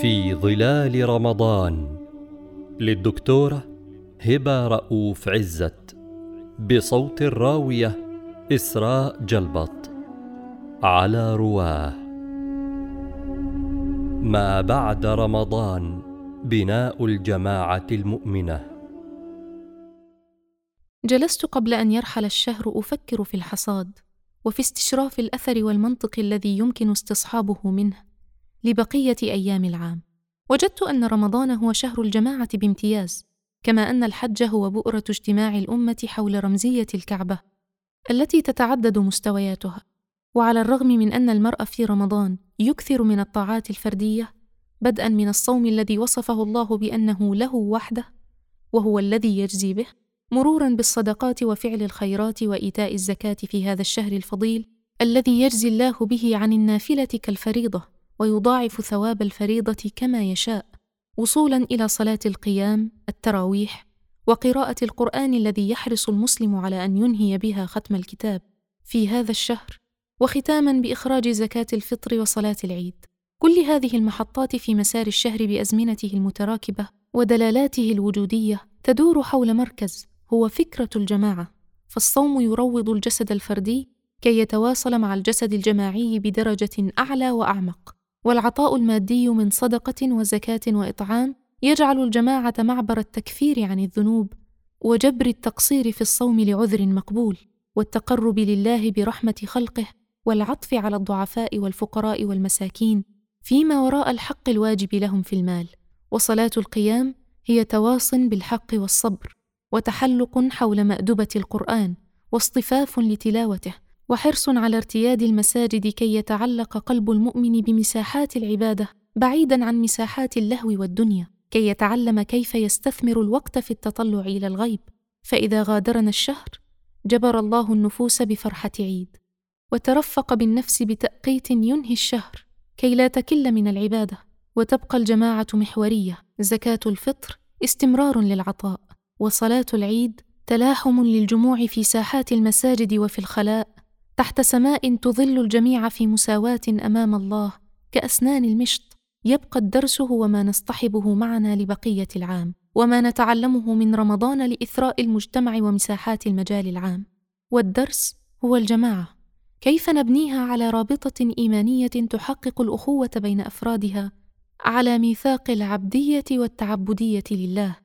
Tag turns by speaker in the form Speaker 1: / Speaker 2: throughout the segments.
Speaker 1: في ظلال رمضان للدكتورة هبة رؤوف عزت بصوت الراوية إسراء جلبط على رواه. ما بعد رمضان بناء الجماعة المؤمنة.
Speaker 2: جلست قبل أن يرحل الشهر أفكر في الحصاد وفي استشراف الأثر والمنطق الذي يمكن استصحابه منه. لبقية أيام العام. وجدت أن رمضان هو شهر الجماعة بامتياز كما أن الحج هو بؤرة اجتماع الأمة حول رمزية الكعبة التي تتعدد مستوياتها. وعلى الرغم من أن المرء في رمضان يكثر من الطاعات الفردية بدءا من الصوم الذي وصفه الله بأنه له وحده وهو الذي يجزي به مرورا بالصدقات وفعل الخيرات وإيتاء الزكاة في هذا الشهر الفضيل الذي يجزي الله به عن النافلة كالفريضة. ويضاعف ثواب الفريضة كما يشاء وصولا إلى صلاة القيام التراويح وقراءة القرآن الذي يحرص المسلم على أن ينهي بها ختم الكتاب في هذا الشهر وختاما بإخراج زكاة الفطر وصلاة العيد. كل هذه المحطات في مسار الشهر بأزمنته المتراكبة ودلالاته الوجودية تدور حول مركز هو فكرة الجماعة، فالصوم يروض الجسد الفردي كي يتواصل مع الجسد الجماعي بدرجة أعلى وأعمق، والعطاء المادي من صدقة وزكاة وإطعام يجعل الجماعة معبر التكفير عن الذنوب وجبر التقصير في الصوم لعذر مقبول والتقرب لله برحمة خلقه والعطف على الضعفاء والفقراء والمساكين فيما وراء الحق الواجب لهم في المال. وصلاة القيام هي تواص بالحق والصبر وتحلق حول مأدبة القرآن واصطفاف لتلاوته وحرص على ارتياد المساجد كي يتعلق قلب المؤمن بمساحات العبادة بعيدا عن مساحات اللهو والدنيا كي يتعلم كيف يستثمر الوقت في التطلع إلى الغيب. فإذا غادرنا الشهر جبر الله النفوس بفرحة عيد وترفق بالنفس بتأقيت ينهي الشهر كي لا تكل من العبادة وتبقى الجماعة محورية. زكاة الفطر استمرار للعطاء وصلاة العيد تلاحم للجموع في ساحات المساجد وفي الخلاء. تحت سماء تظل الجميع في مساواة أمام الله كأسنان المشط. يبقى الدرس هو ما نصطحبه معنا لبقية العام وما نتعلمه من رمضان لإثراء المجتمع ومساحات المجال العام. والدرس هو الجماعة. كيف نبنيها على رابطة إيمانية تحقق الأخوة بين أفرادها؟ على ميثاق العبدية والتعبدية لله.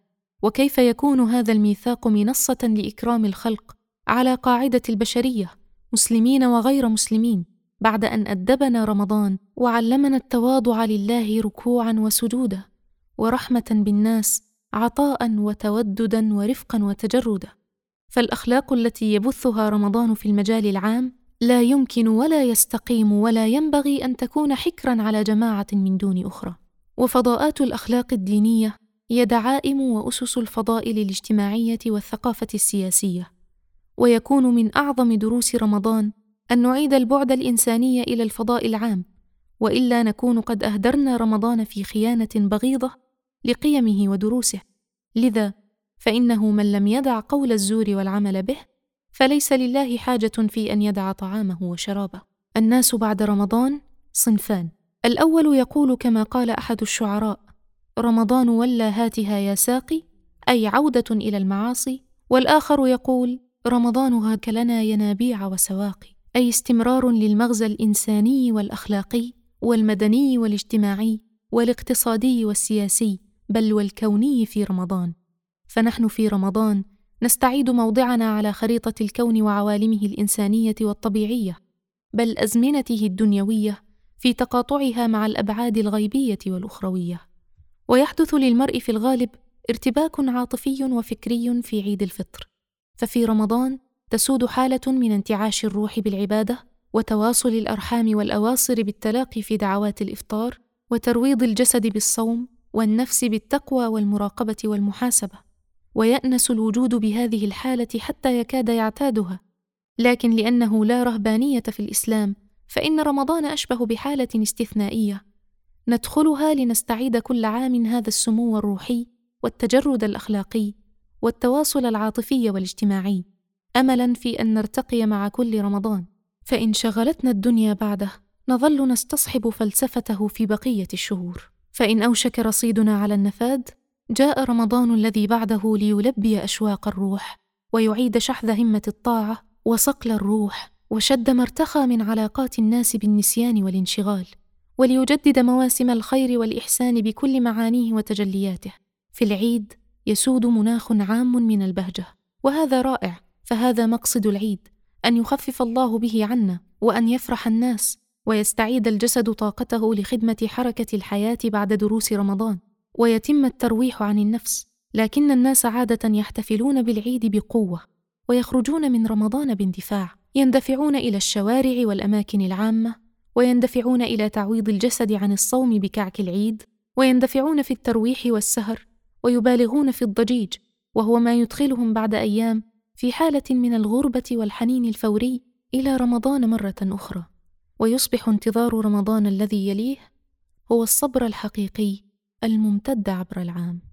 Speaker 2: وكيف يكون هذا الميثاق منصة لإكرام الخلق على قاعدة البشرية؟ مسلمين وغير مسلمين بعد أن أدبنا رمضان وعلمنا التواضع لله ركوعا وسجودا ورحمة بالناس عطاء وتوددا ورفقا وتجردا. فالأخلاق التي يبثها رمضان في المجال العام لا يمكن ولا يستقيم ولا ينبغي أن تكون حكرا على جماعة من دون أخرى. وفضاءات الأخلاق الدينية هي دعائم وأسس الفضائل الاجتماعية والثقافة السياسية. ويكون من أعظم دروس رمضان أن نعيد البعد الإنساني إلى الفضاء العام وإلا نكون قد أهدرنا رمضان في خيانة بغيضة لقيمه ودروسه. لذا فإنه من لم يدع قول الزور والعمل به فليس لله حاجة في أن يدع طعامه وشرابه. الناس بعد رمضان صنفان. الأول يقول كما قال أحد الشعراء رمضان ولى هاتها يا ساقي أي عودة إلى المعاصي. والآخر يقول رمضان هاك لنا ينابيع وسواقي أي استمرار للمغزى الإنساني والأخلاقي والمدني والاجتماعي والاقتصادي والسياسي بل والكوني في رمضان. فنحن في رمضان نستعيد موضعنا على خريطة الكون وعوالمه الإنسانية والطبيعية بل أزمنته الدنيوية في تقاطعها مع الأبعاد الغيبية والأخروية. ويحدث للمرء في الغالب ارتباك عاطفي وفكري في عيد الفطر. ففي رمضان تسود حالة من انتعاش الروح بالعبادة وتواصل الأرحام والأواصر بالتلاقي في دعوات الإفطار وترويض الجسد بالصوم والنفس بالتقوى والمراقبة والمحاسبة. ويأنس الوجود بهذه الحالة حتى يكاد يعتادها. لكن لأنه لا رهبانية في الإسلام فإن رمضان أشبه بحالة استثنائية. ندخلها لنستعيد كل عام هذا السمو الروحي والتجرد الأخلاقي والتواصل العاطفي والاجتماعي. املا في أن نرتقي مع كل رمضان. فإن شغلتنا الدنيا بعده نظل نستصحب فلسفته في بقية الشهور. فإن أوشك رصيدنا على النفاد جاء رمضان الذي بعده ليلبي أشواق الروح ويعيد شحذ همة الطاعة وصقل الروح وشد ما ارتخى من علاقات الناس بالنسيان والانشغال وليجدد مواسم الخير والإحسان بكل معانيه وتجلياته. في العيد يسود مناخ عام من البهجة. وهذا رائع فهذا مقصد العيد أن يخفف الله به عنا وأن يفرح الناس ويستعيد الجسد طاقته لخدمة حركة الحياة بعد دروس رمضان ويتم الترويح عن النفس. لكن الناس عادة يحتفلون بالعيد بقوة ويخرجون من رمضان باندفاع. يندفعون إلى الشوارع والأماكن العامة ويندفعون إلى تعويض الجسد عن الصوم بكعك العيد ويندفعون في الترويح والسهر. ويبالغون في الضجيج وهو ما يدخلهم بعد أيام في حالة من الغربة والحنين الفوري إلى رمضان مرة أخرى. ويصبح انتظار رمضان الذي يليه هو الصبر الحقيقي الممتد عبر العام.